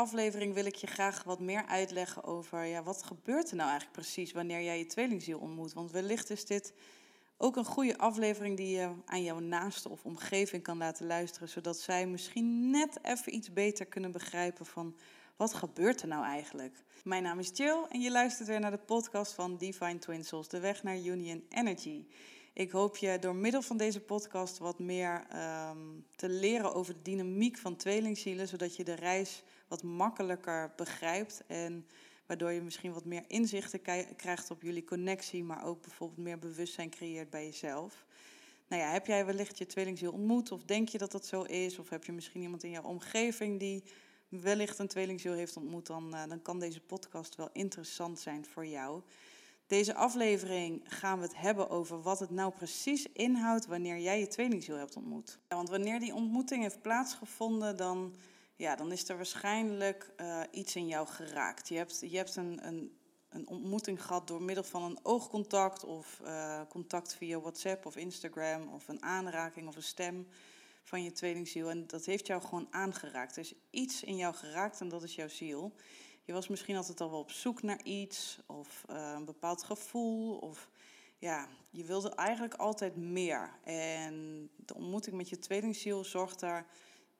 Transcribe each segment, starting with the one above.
aflevering wil ik je graag wat meer uitleggen over ja, wat gebeurt er nou eigenlijk precies wanneer jij je tweelingziel ontmoet. Want wellicht is dit ook een goede aflevering die je aan jouw naaste of omgeving kan laten luisteren, zodat zij misschien net even iets beter kunnen begrijpen van wat gebeurt er nou eigenlijk. Mijn naam is Jill en je luistert weer naar de podcast van Divine Twin Souls, de weg naar Union Energy. Ik hoop je door middel van deze podcast wat meer um, te leren over de dynamiek van tweelingzielen, zodat je de reis wat makkelijker begrijpt en waardoor je misschien wat meer inzichten krijgt op jullie connectie, maar ook bijvoorbeeld meer bewustzijn creëert bij jezelf. Nou ja, heb jij wellicht je tweelingziel ontmoet of denk je dat dat zo is? Of heb je misschien iemand in jouw omgeving die wellicht een tweelingziel heeft ontmoet? Dan, uh, dan kan deze podcast wel interessant zijn voor jou. Deze aflevering gaan we het hebben over wat het nou precies inhoudt wanneer jij je tweelingziel hebt ontmoet. Want wanneer die ontmoeting heeft plaatsgevonden, dan, ja, dan is er waarschijnlijk uh, iets in jou geraakt. Je hebt, je hebt een, een, een ontmoeting gehad door middel van een oogcontact of uh, contact via WhatsApp of Instagram of een aanraking of een stem van je tweelingziel. En dat heeft jou gewoon aangeraakt. Er is iets in jou geraakt en dat is jouw ziel. Je was misschien altijd al wel op zoek naar iets of uh, een bepaald gevoel. Of ja, je wilde eigenlijk altijd meer. En de ontmoeting met je tweelingziel zorgt daar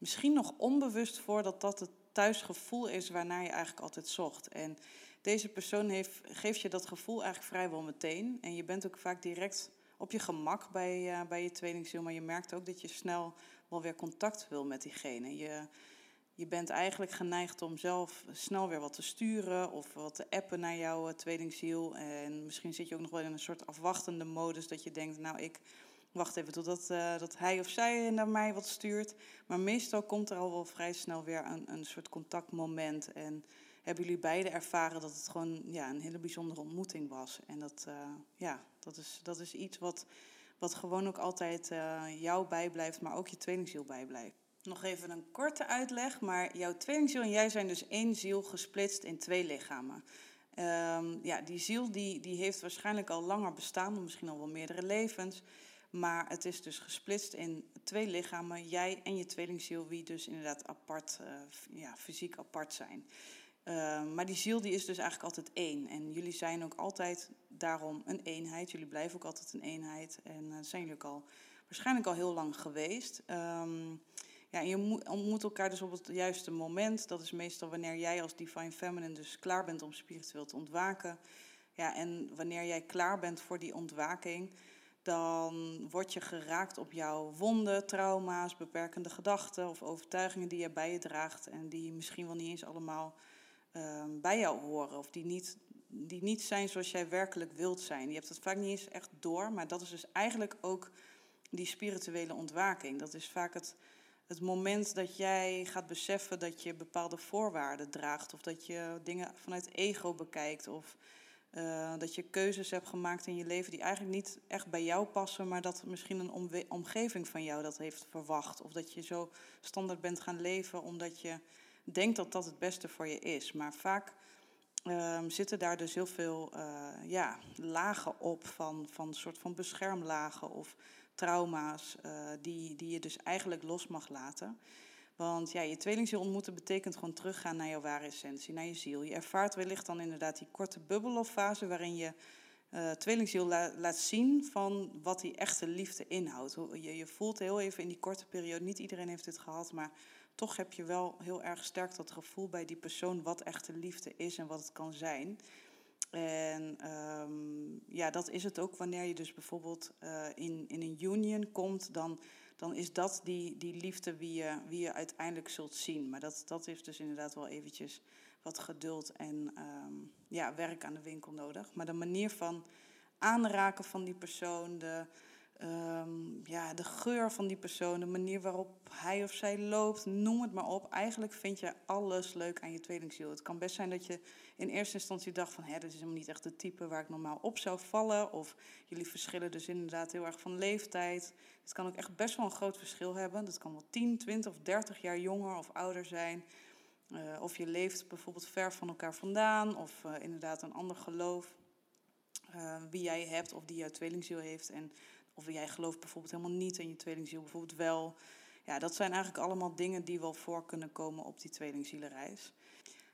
misschien nog onbewust voor dat dat het thuisgevoel is waarnaar je eigenlijk altijd zocht. En deze persoon heeft, geeft je dat gevoel eigenlijk vrijwel meteen. En je bent ook vaak direct op je gemak bij, uh, bij je tweelingziel. Maar je merkt ook dat je snel wel weer contact wil met diegene. Je je bent eigenlijk geneigd om zelf snel weer wat te sturen of wat te appen naar jouw eh, tweelingziel. En misschien zit je ook nog wel in een soort afwachtende modus dat je denkt, nou ik wacht even totdat uh, dat hij of zij naar mij wat stuurt. Maar meestal komt er al wel vrij snel weer een, een soort contactmoment. En hebben jullie beide ervaren dat het gewoon ja, een hele bijzondere ontmoeting was. En dat, uh, ja, dat, is, dat is iets wat, wat gewoon ook altijd uh, jou bijblijft, maar ook je tweelingziel bijblijft. Nog even een korte uitleg, maar jouw tweelingziel en jij zijn dus één ziel gesplitst in twee lichamen. Um, ja, die ziel die, die heeft waarschijnlijk al langer bestaan, misschien al wel meerdere levens. Maar het is dus gesplitst in twee lichamen, jij en je tweelingziel, wie dus inderdaad apart, uh, ja, fysiek apart zijn. Uh, maar die ziel die is dus eigenlijk altijd één. En jullie zijn ook altijd daarom een eenheid. Jullie blijven ook altijd een eenheid. En uh, zijn jullie ook al waarschijnlijk al heel lang geweest. Um, ja, je ontmoet elkaar dus op het juiste moment. Dat is meestal wanneer jij als Divine Feminine dus klaar bent om spiritueel te ontwaken. Ja, en wanneer jij klaar bent voor die ontwaking, dan word je geraakt op jouw wonden, trauma's, beperkende gedachten of overtuigingen die je bij je draagt en die misschien wel niet eens allemaal uh, bij jou horen of die niet, die niet zijn zoals jij werkelijk wilt zijn. Je hebt het vaak niet eens echt door, maar dat is dus eigenlijk ook die spirituele ontwaking. Dat is vaak het het moment dat jij gaat beseffen dat je bepaalde voorwaarden draagt, of dat je dingen vanuit ego bekijkt, of uh, dat je keuzes hebt gemaakt in je leven die eigenlijk niet echt bij jou passen, maar dat misschien een omgeving van jou dat heeft verwacht. Of dat je zo standaard bent gaan leven omdat je denkt dat dat het beste voor je is. Maar vaak uh, zitten daar dus heel veel uh, ja, lagen op van, van soort van beschermlagen of trauma's uh, die, die je dus eigenlijk los mag laten. Want ja, je tweelingziel ontmoeten betekent gewoon teruggaan naar jouw ware essentie, naar je ziel. Je ervaart wellicht dan inderdaad die korte bubbelloffase waarin je uh, tweelingziel la laat zien van wat die echte liefde inhoudt. Je, je voelt heel even in die korte periode, niet iedereen heeft dit gehad, maar toch heb je wel heel erg sterk dat gevoel bij die persoon wat echte liefde is en wat het kan zijn. En um, ja, dat is het ook wanneer je dus bijvoorbeeld uh, in, in een union komt, dan, dan is dat die, die liefde wie je, wie je uiteindelijk zult zien. Maar dat, dat heeft dus inderdaad wel eventjes wat geduld en um, ja, werk aan de winkel nodig. Maar de manier van aanraken van die persoon, de, Um, ja, de geur van die persoon, de manier waarop hij of zij loopt, noem het maar op. Eigenlijk vind je alles leuk aan je tweelingziel. Het kan best zijn dat je in eerste instantie dacht van... Hé, dit is helemaal niet echt de type waar ik normaal op zou vallen. Of jullie verschillen dus inderdaad heel erg van leeftijd. Het kan ook echt best wel een groot verschil hebben. Dat kan wel 10, 20 of 30 jaar jonger of ouder zijn. Uh, of je leeft bijvoorbeeld ver van elkaar vandaan. Of uh, inderdaad een ander geloof. Uh, wie jij hebt of die jouw tweelingziel heeft... En of jij gelooft bijvoorbeeld helemaal niet en je tweelingziel bijvoorbeeld wel. ja, dat zijn eigenlijk allemaal dingen die wel voor kunnen komen op die tweelingzielenreis.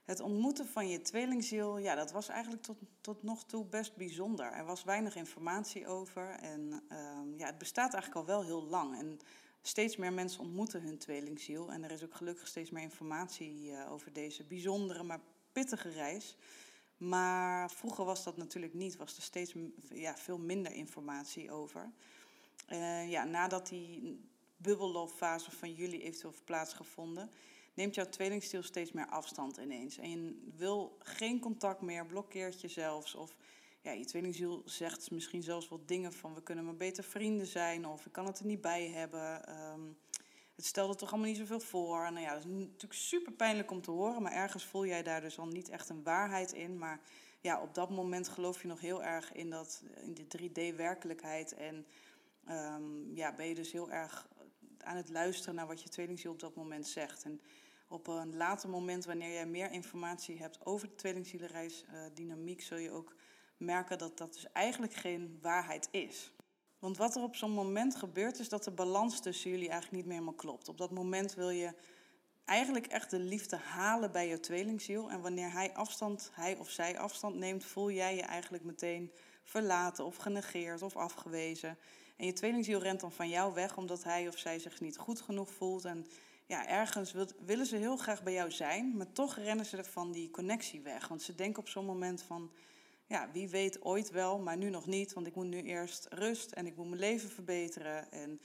Het ontmoeten van je tweelingziel, ja, dat was eigenlijk tot, tot nog toe best bijzonder. Er was weinig informatie over en ehm, ja, het bestaat eigenlijk al wel heel lang. En steeds meer mensen ontmoeten hun tweelingziel. En er is ook gelukkig steeds meer informatie uh, over deze bijzondere, maar pittige reis. Maar vroeger was dat natuurlijk niet, was er steeds ja, veel minder informatie over. Uh, ja, nadat die bubbellooffase van jullie eventueel heeft plaatsgevonden, neemt jouw tweelingstiel steeds meer afstand ineens. En je wil geen contact meer, blokkeert je zelfs. Of ja, je tweelingziel zegt misschien zelfs wat dingen van we kunnen maar beter vrienden zijn of ik kan het er niet bij hebben. Um, het stelde toch allemaal niet zoveel voor. Nou ja, dat is natuurlijk super pijnlijk om te horen, maar ergens voel jij daar dus al niet echt een waarheid in. Maar ja, op dat moment geloof je nog heel erg in, dat, in de 3D-werkelijkheid. En um, ja, ben je dus heel erg aan het luisteren naar wat je tweelingziel op dat moment zegt. En op een later moment, wanneer jij meer informatie hebt over de tweelingzielenreisdynamiek, uh, zul je ook merken dat dat dus eigenlijk geen waarheid is. Want wat er op zo'n moment gebeurt, is dat de balans tussen jullie eigenlijk niet meer helemaal klopt. Op dat moment wil je eigenlijk echt de liefde halen bij je tweelingziel. En wanneer hij afstand, hij of zij afstand neemt, voel jij je eigenlijk meteen verlaten of genegeerd of afgewezen. En je tweelingziel rent dan van jou weg omdat hij of zij zich niet goed genoeg voelt. En ja, ergens willen ze heel graag bij jou zijn, maar toch rennen ze van die connectie weg. Want ze denken op zo'n moment van, ja, wie weet ooit wel, maar nu nog niet. Want ik moet nu eerst rust en ik moet mijn leven verbeteren. En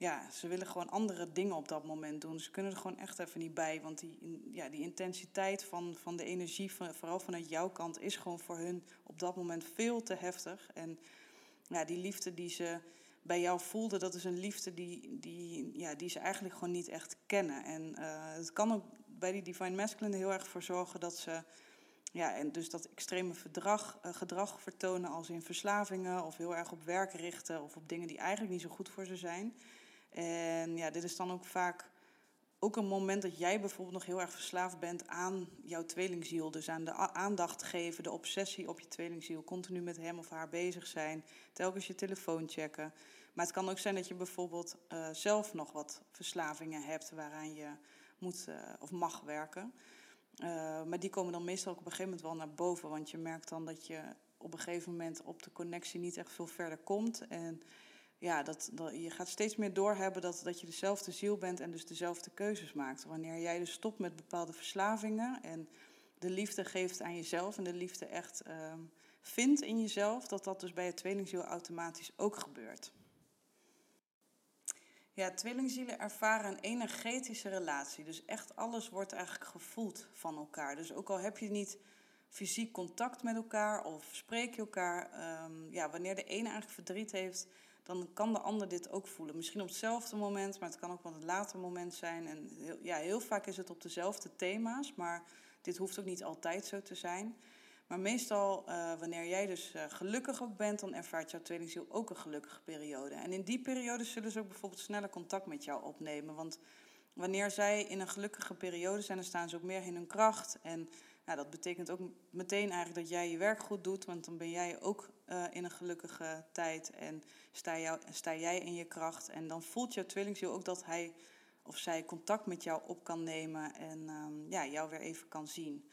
ja, ze willen gewoon andere dingen op dat moment doen. Ze kunnen er gewoon echt even niet bij. Want die, ja, die intensiteit van, van de energie, vooral vanuit jouw kant, is gewoon voor hun op dat moment veel te heftig. En ja, die liefde die ze bij jou voelden, dat is een liefde die, die, ja, die ze eigenlijk gewoon niet echt kennen. En uh, het kan ook bij die Divine Masculine heel erg voor zorgen dat ze, ja, en dus dat extreme uh, gedrag vertonen als in verslavingen of heel erg op werk richten of op dingen die eigenlijk niet zo goed voor ze zijn. En ja, dit is dan ook vaak ook een moment dat jij bijvoorbeeld nog heel erg verslaafd bent aan jouw tweelingziel. Dus aan de aandacht geven, de obsessie op je tweelingziel. Continu met hem of haar bezig zijn. Telkens je telefoon checken. Maar het kan ook zijn dat je bijvoorbeeld uh, zelf nog wat verslavingen hebt waaraan je moet uh, of mag werken. Uh, maar die komen dan meestal ook op een gegeven moment wel naar boven. Want je merkt dan dat je op een gegeven moment op de connectie niet echt veel verder komt. En ja, dat, dat, je gaat steeds meer doorhebben dat, dat je dezelfde ziel bent en dus dezelfde keuzes maakt. Wanneer jij dus stopt met bepaalde verslavingen en de liefde geeft aan jezelf en de liefde echt uh, vindt in jezelf, dat dat dus bij je tweelingziel automatisch ook gebeurt. Ja, tweelingzielen ervaren een energetische relatie. Dus echt alles wordt eigenlijk gevoeld van elkaar. Dus ook al heb je niet fysiek contact met elkaar of spreek je elkaar, um, ja, wanneer de ene eigenlijk verdriet heeft, dan kan de ander dit ook voelen. Misschien op hetzelfde moment, maar het kan ook wel een later moment zijn. En heel, ja, heel vaak is het op dezelfde thema's, maar dit hoeft ook niet altijd zo te zijn. Maar meestal, uh, wanneer jij dus uh, gelukkig ook bent, dan ervaart jouw tweelingziel ook een gelukkige periode. En in die periode zullen ze ook bijvoorbeeld sneller contact met jou opnemen. Want wanneer zij in een gelukkige periode zijn, dan staan ze ook meer in hun kracht. En nou, dat betekent ook meteen eigenlijk dat jij je werk goed doet, want dan ben jij ook uh, in een gelukkige tijd en sta, sta jij in je kracht. En dan voelt jouw tweelingziel ook dat hij of zij contact met jou op kan nemen en um, ja, jou weer even kan zien.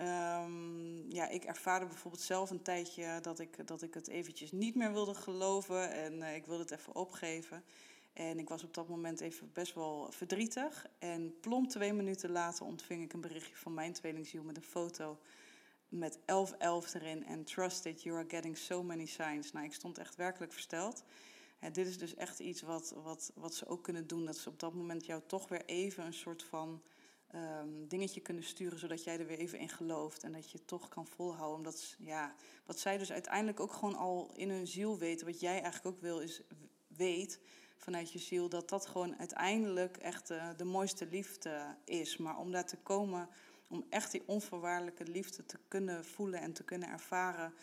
Um, ja, ik ervaarde bijvoorbeeld zelf een tijdje dat ik, dat ik het eventjes niet meer wilde geloven en uh, ik wilde het even opgeven. En ik was op dat moment even best wel verdrietig. En plomp twee minuten later ontving ik een berichtje van mijn tweelingziel met een foto met 1111 erin. En trust it, you are getting so many signs. Nou, ik stond echt werkelijk versteld. En dit is dus echt iets wat, wat, wat ze ook kunnen doen. Dat ze op dat moment jou toch weer even een soort van um, dingetje kunnen sturen. Zodat jij er weer even in gelooft. En dat je toch kan volhouden. Omdat, ja, wat zij dus uiteindelijk ook gewoon al in hun ziel weten. Wat jij eigenlijk ook wil, is weet vanuit je ziel. Dat dat gewoon uiteindelijk echt de, de mooiste liefde is. Maar om daar te komen om echt die onvoorwaardelijke liefde te kunnen voelen en te kunnen ervaren,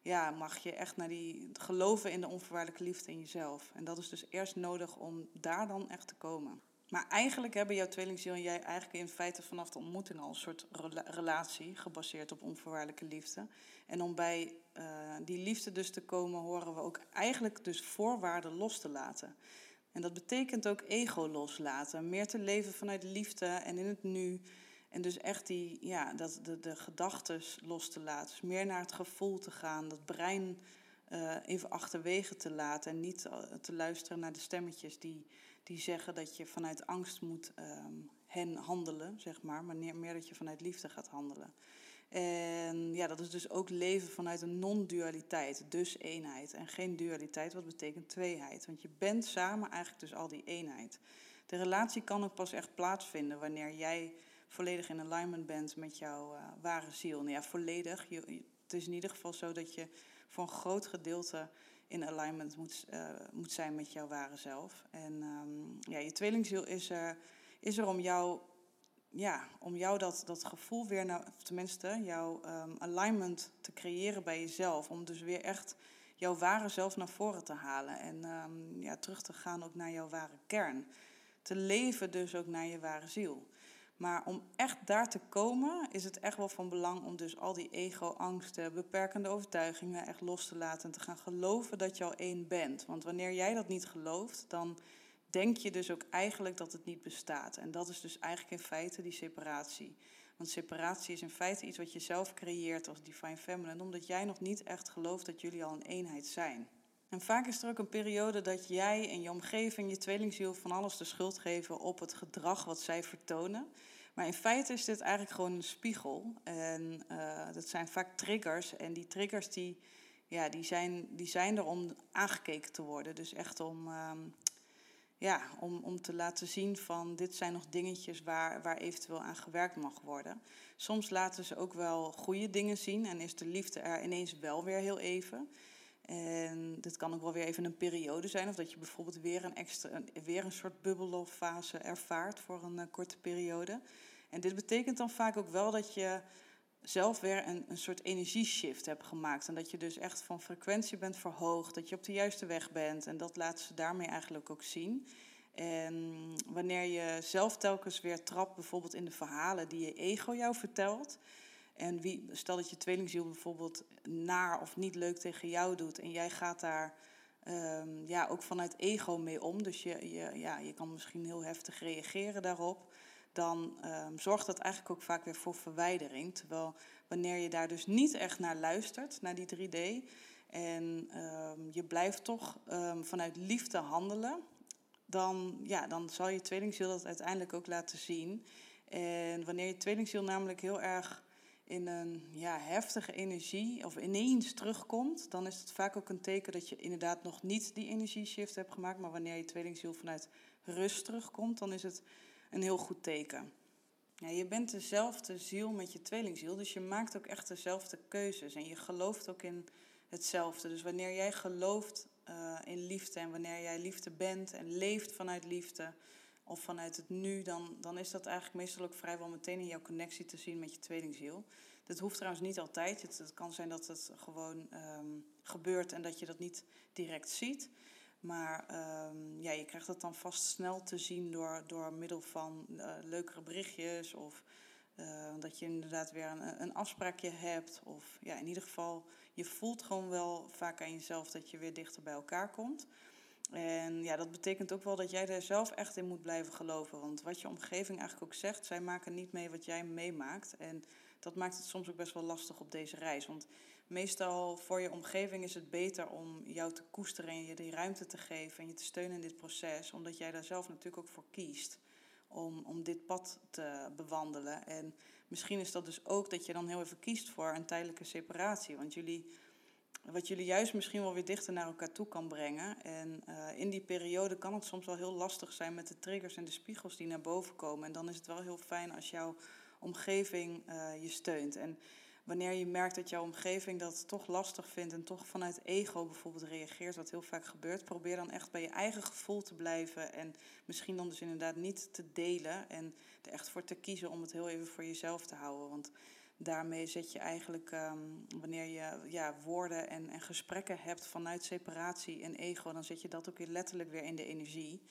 ja, mag je echt naar die geloven in de onvoorwaardelijke liefde in jezelf. En dat is dus eerst nodig om daar dan echt te komen. Maar eigenlijk hebben jouw tweelingziel en jij eigenlijk in feite vanaf de ontmoeting al een soort relatie gebaseerd op onvoorwaardelijke liefde. En om bij uh, die liefde dus te komen, horen we ook eigenlijk dus voorwaarden los te laten. En dat betekent ook ego loslaten. Meer te leven vanuit liefde en in het nu. En dus echt die, ja, dat, de, de gedachten los te laten. Dus meer naar het gevoel te gaan. Dat brein uh, even achterwege te laten. En niet eh, te luisteren naar de stemmetjes die, die zeggen dat je vanuit angst moet um, hen handelen, zeg maar. Maar meer dat je vanuit liefde gaat handelen. En ja, dat is dus ook leven vanuit een non-dualiteit, dus eenheid. En geen dualiteit, wat betekent tweeheid. Want je bent samen eigenlijk dus al die eenheid. De relatie kan ook pas echt plaatsvinden wanneer jij volledig in alignment bent met jouw uh, ware ziel. Nou ja, volledig. Het is in ieder geval zo dat je voor een groot gedeelte in alignment moet, uh, moet zijn met jouw ware zelf. En um, ja, je tweelingziel is er, is er om jou ja, om jou dat, dat gevoel weer, naar, of tenminste jouw um, alignment te creëren bij jezelf. Om dus weer echt jouw ware zelf naar voren te halen. En um, ja, terug te gaan ook naar jouw ware kern. Te leven dus ook naar je ware ziel. Maar om echt daar te komen, is het echt wel van belang om dus al die ego, angsten, beperkende overtuigingen echt los te laten. En te gaan geloven dat je al één bent. Want wanneer jij dat niet gelooft, dan denk je dus ook eigenlijk dat het niet bestaat. En dat is dus eigenlijk in feite die separatie. Want separatie is in feite iets wat je zelf creëert als Divine Feminine, omdat jij nog niet echt gelooft dat jullie al een eenheid zijn. En vaak is er ook een periode dat jij en je omgeving, je tweelingziel, van alles de schuld geven op het gedrag wat zij vertonen. Maar in feite is dit eigenlijk gewoon een spiegel. En uh, dat zijn vaak triggers. En die triggers die, ja, die, zijn, die zijn er om aangekeken te worden. Dus echt om, um, ja, om, om te laten zien van dit zijn nog dingetjes waar, waar eventueel aan gewerkt mag worden. Soms laten ze ook wel goede dingen zien en is de liefde er ineens wel weer heel even. En dit kan ook wel weer even een periode zijn, of dat je bijvoorbeeld weer een, extra, weer een soort bubbelfase ervaart voor een uh, korte periode. En dit betekent dan vaak ook wel dat je zelf weer een, een soort energieshift hebt gemaakt. En dat je dus echt van frequentie bent verhoogd, dat je op de juiste weg bent. En dat laten ze daarmee eigenlijk ook zien. En wanneer je zelf telkens weer trapt, bijvoorbeeld in de verhalen die je ego jou vertelt. En wie, stel dat je tweelingziel bijvoorbeeld naar of niet leuk tegen jou doet. En jij gaat daar um, ja, ook vanuit ego mee om. Dus je, je, ja, je kan misschien heel heftig reageren daarop dan um, zorgt dat eigenlijk ook vaak weer voor verwijdering. Terwijl wanneer je daar dus niet echt naar luistert, naar die 3D, en um, je blijft toch vanuit liefde handelen, dan, ja, dan zal je tweelingziel dat uiteindelijk ook laten zien. En wanneer je tweelingziel namelijk heel erg in een ja, heftige energie of ineens terugkomt, dan is het vaak ook een teken dat je inderdaad nog niet die energieshift hebt gemaakt. Maar wanneer je tweelingziel vanuit rust terugkomt, dan is het een heel goed teken. Ja, je bent dezelfde ziel met je tweelingziel, dus je maakt ook echt dezelfde keuzes en je gelooft ook in hetzelfde. Dus wanneer jij gelooft uh, in liefde en wanneer jij liefde bent en leeft vanuit liefde of vanuit het nu, dan, dan is dat eigenlijk meestal ook vrijwel meteen in jouw connectie te zien met je tweelingziel. Dat hoeft trouwens niet altijd. Het, kan zijn dat het gewoon um, gebeurt en dat je dat niet direct ziet. Maar um, ja, je krijgt het dan vast snel te zien door, door middel van uh, leukere berichtjes. Of uh, dat je inderdaad weer een, een afspraakje hebt. Of ja, in ieder geval, je voelt gewoon wel vaak aan jezelf dat je weer dichter bij elkaar komt. En ja, dat betekent ook wel dat jij er zelf echt in moet blijven geloven. Want wat je omgeving eigenlijk ook zegt, zij maken niet mee wat jij meemaakt. En dat maakt het soms ook best wel lastig op deze reis. Want meestal voor je omgeving is het beter om jou te koesteren en je die ruimte te geven en je te steunen in dit proces, omdat jij daar zelf natuurlijk ook voor kiest om, om dit pad te bewandelen. En misschien is dat dus ook dat je dan heel even kiest voor een tijdelijke separatie, want jullie, wat jullie juist misschien wel weer dichter naar elkaar toe kan brengen. En uh, in die periode kan het soms wel heel lastig zijn met de triggers en de spiegels die naar boven komen. En dan is het wel heel fijn als jouw omgeving uh, je steunt. En wanneer je merkt dat jouw omgeving dat toch lastig vindt en toch vanuit ego bijvoorbeeld reageert, wat heel vaak gebeurt, probeer dan echt bij je eigen gevoel te blijven en misschien dan dus inderdaad niet te delen en er echt voor te kiezen om het heel even voor jezelf te houden. Want daarmee zet je eigenlijk, um, wanneer je ja, woorden en, en gesprekken hebt vanuit separatie en ego, dan zet je dat ook weer letterlijk weer in de energie.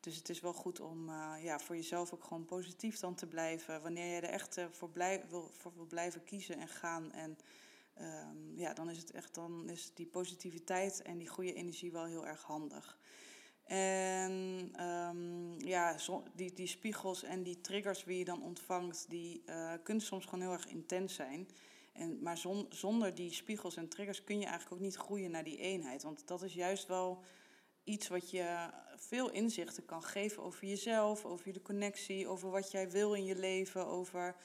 Dus het is wel goed om uh, ja, voor jezelf ook gewoon positief dan te blijven. Wanneer je er echt uh, voor, blij, wil, voor wil blijven kiezen en gaan. En um, ja, dan is het echt dan is die positiviteit en die goede energie wel heel erg handig. En ja, die, die spiegels en die triggers die je dan ontvangt, die uh, kunnen soms gewoon heel erg intens zijn. En, maar zonder die spiegels en triggers kun je eigenlijk ook niet groeien naar die eenheid. Want dat is juist wel iets wat je veel inzichten kan geven over jezelf, over de connectie, over wat jij wil in je leven, over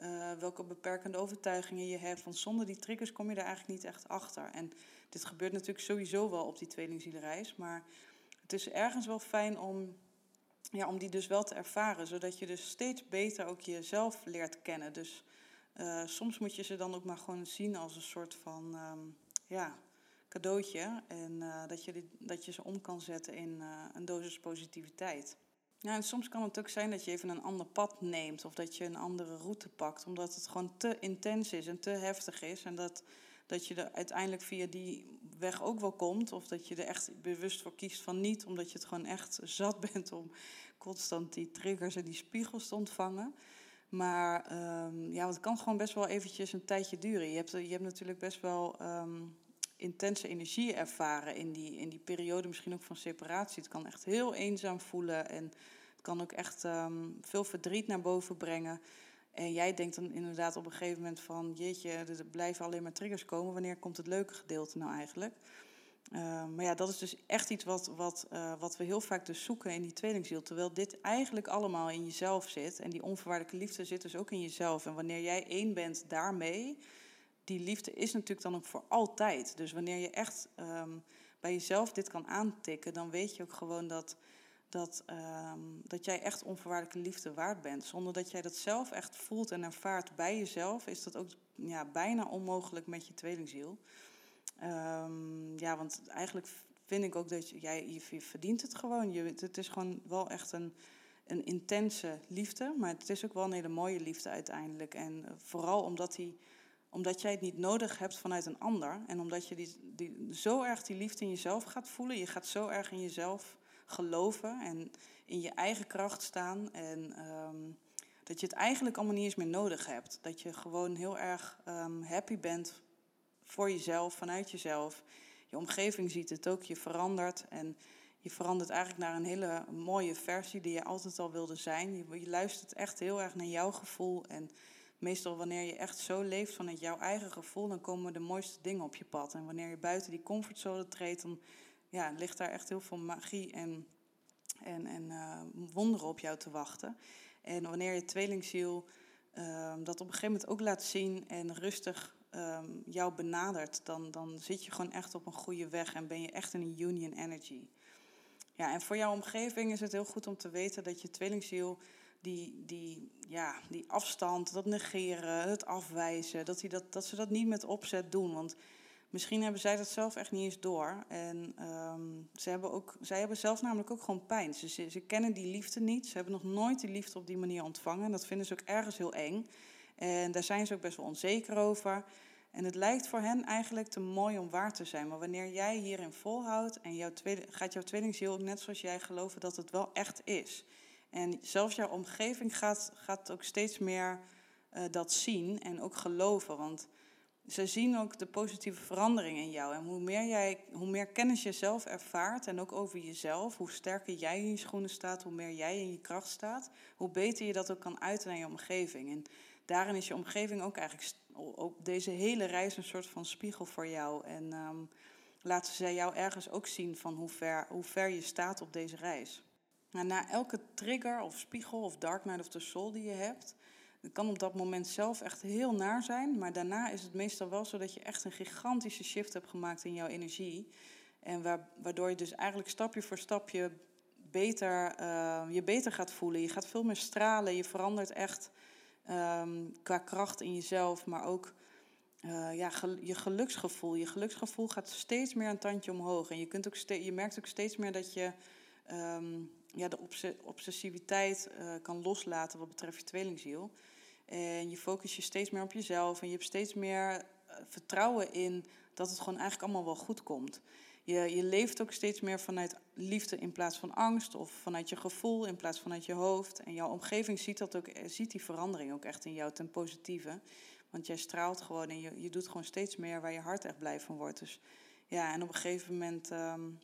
uh, welke beperkende overtuigingen je hebt. Want zonder die triggers kom je daar eigenlijk niet echt achter. En dit gebeurt natuurlijk sowieso wel op die tweelingzielenreis. Maar het is ergens wel fijn om, ja, om die dus wel te ervaren. Zodat je dus steeds beter ook jezelf leert kennen. Dus uh, soms moet je ze dan ook maar gewoon zien als een soort van um, ja, cadeautje. En uh, dat, je die, dat je ze om kan zetten in uh, een dosis positiviteit. Ja, en soms kan het ook zijn dat je even een ander pad neemt of dat je een andere route pakt, omdat het gewoon te intens is en te heftig is. En dat, dat je er uiteindelijk via die weg ook wel komt, of dat je er echt bewust voor kiest van niet, omdat je het gewoon echt zat bent om constant die triggers en die spiegels te ontvangen. Maar um, ja, het kan gewoon best wel eventjes een tijdje duren. Je hebt, je hebt natuurlijk best wel um, intense energie ervaren in die, in die periode, misschien ook van separatie. Het kan echt heel eenzaam voelen en het kan ook echt um, veel verdriet naar boven brengen. En jij denkt dan inderdaad op een gegeven moment van, jeetje, er blijven alleen maar triggers komen. Wanneer komt het leuke gedeelte nou eigenlijk? Uh, maar ja, dat is dus echt iets wat, wat, uh, wat we heel vaak dus zoeken in die tweelingziel. Terwijl dit eigenlijk allemaal in jezelf zit. En die onvoorwaardelijke liefde zit dus ook in jezelf. En wanneer jij één bent daarmee, die liefde is natuurlijk dan ook voor altijd. Dus wanneer je echt um, bij jezelf dit kan aantikken, dan weet je ook gewoon dat, dat, um, dat jij echt onvoorwaardelijke liefde waard bent. Zonder dat jij dat zelf echt voelt en ervaart bij jezelf, is dat ook ja, bijna onmogelijk met je tweelingziel. Um, ja, want eigenlijk vind ik ook dat jij, je verdient het gewoon. Je, het is gewoon wel echt een, een intense liefde, maar het is ook wel een hele mooie liefde uiteindelijk. En uh, vooral omdat, die, omdat jij het niet nodig hebt vanuit een ander. En omdat je die, die, zo erg die liefde in jezelf gaat voelen. Je gaat zo erg in jezelf geloven en in je eigen kracht staan. En um, dat je het eigenlijk allemaal niet eens meer nodig hebt. Dat je gewoon heel erg um, happy bent voor jezelf, vanuit jezelf. Je omgeving ziet het ook, je verandert. En je verandert eigenlijk naar een hele mooie versie die je altijd al wilde zijn. Je, je luistert echt heel erg naar jouw gevoel. En meestal wanneer je echt zo leeft vanuit jouw eigen gevoel, dan komen de mooiste dingen op je pad. En wanneer je buiten die comfortzone treedt, dan ja, ligt daar echt heel veel magie en, en, en uh, wonderen op jou te wachten. En wanneer je tweelingziel uh, dat op een gegeven moment ook laat zien en rustig um, jou benadert, dan, dan zit je gewoon echt op een goede weg en ben je echt in een union energy. Ja, en voor jouw omgeving is het heel goed om te weten dat je tweelingziel die, die, ja, die afstand, dat negeren, het afwijzen, dat, die dat, dat ze dat niet met opzet doen. Want misschien hebben zij dat zelf echt niet eens door. En um, ze hebben ook, zij hebben zelf namelijk ook gewoon pijn. Ze, ze, kennen die liefde niet. Ze hebben nog nooit die liefde op die manier ontvangen. En dat vinden ze ook ergens heel eng. En daar zijn ze ook best wel onzeker over. En het lijkt voor hen eigenlijk te mooi om waar te zijn. Maar wanneer jij hierin volhoudt en jouw tweede, gaat jouw tweelingziel ook net zoals jij geloven dat het wel echt is. En zelfs jouw omgeving gaat, gaat ook steeds meer uh, dat zien en ook geloven. Want ze zien ook de positieve verandering in jou. En hoe meer, jij, hoe meer kennis je zelf ervaart en ook over jezelf, hoe sterker jij in je schoenen staat, hoe meer jij in je kracht staat, hoe beter je dat ook kan uiten naar je omgeving. En daarin is je omgeving ook eigenlijk deze hele reis een soort van spiegel voor jou. En um, laten zij jou ergens ook zien van hoe ver, hoe ver je staat op deze reis. Na elke trigger of spiegel of dark night of the soul die je hebt, het kan op dat moment zelf echt heel naar zijn, maar daarna is het meestal wel zo dat je echt een gigantische shift hebt gemaakt in jouw energie. En waardoor je dus eigenlijk stapje voor stapje beter, uh, je beter gaat voelen. Je gaat veel meer stralen, je verandert echt um, qua kracht in jezelf, maar ook uh, ja, je geluksgevoel. Je geluksgevoel gaat steeds meer een tandje omhoog. En je, kunt ook je merkt ook steeds meer dat je um, ja, de obsessiviteit uh, kan loslaten wat betreft je tweelingziel. En je focus je steeds meer op jezelf en je hebt steeds meer uh, vertrouwen in dat het gewoon eigenlijk allemaal wel goed komt. Je, je leeft ook steeds meer vanuit liefde in plaats van angst of vanuit je gevoel in plaats van uit je hoofd. En jouw omgeving ziet, dat ook, eh, ziet die verandering ook echt in jou ten positieve. Want jij straalt gewoon en je, je doet gewoon steeds meer waar je hart echt blij van wordt. Dus ja, en op een gegeven moment um,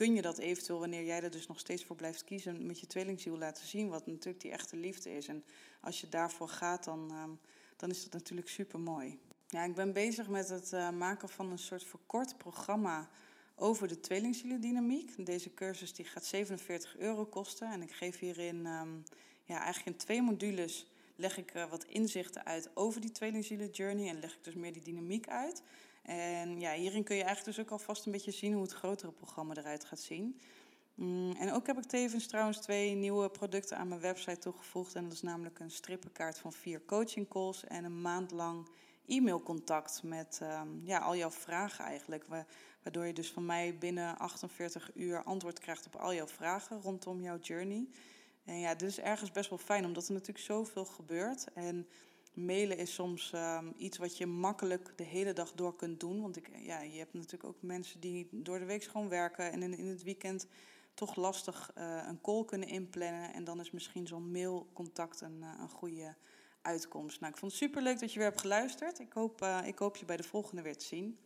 kun je dat eventueel, wanneer jij er dus nog steeds voor blijft kiezen, met je tweelingziel laten zien, wat natuurlijk die echte liefde is. En als je daarvoor gaat, dan, ehm, dan is dat natuurlijk super mooi. Ja, ik ben bezig met het uh, maken van een soort verkort programma over de tweelingzielendynamiek. Deze cursus die gaat 47 euro kosten en ik geef hierin um, ja, eigenlijk in twee modules leg ik uh, wat inzichten uit over die tweelingzielen journey en leg ik dus meer die dynamiek uit. En ja, hierin kun je eigenlijk dus ook alvast een beetje zien hoe het grotere programma eruit gaat zien. Mm, en ook heb ik tevens trouwens twee nieuwe producten aan mijn website toegevoegd. En dat is namelijk een strippenkaart van vier coaching calls en een maand lang e-mailcontact met um, ja, al jouw vragen eigenlijk. Waardoor je dus van mij binnen 48 uur antwoord krijgt op al jouw vragen rondom jouw journey. En ja, dit is ergens best wel fijn, omdat er natuurlijk zoveel gebeurt. En mailen is soms um, iets wat je makkelijk de hele dag door kunt doen. Want ik, ja, je hebt natuurlijk ook mensen die door de week gewoon werken en in, in het weekend toch lastig uh, een call kunnen inplannen. En dan is misschien zo'n mailcontact een, uh, een goede uitkomst. Nou, ik vond het super leuk dat je weer hebt geluisterd. Ik hoop, uh, ik hoop je bij de volgende weer te zien.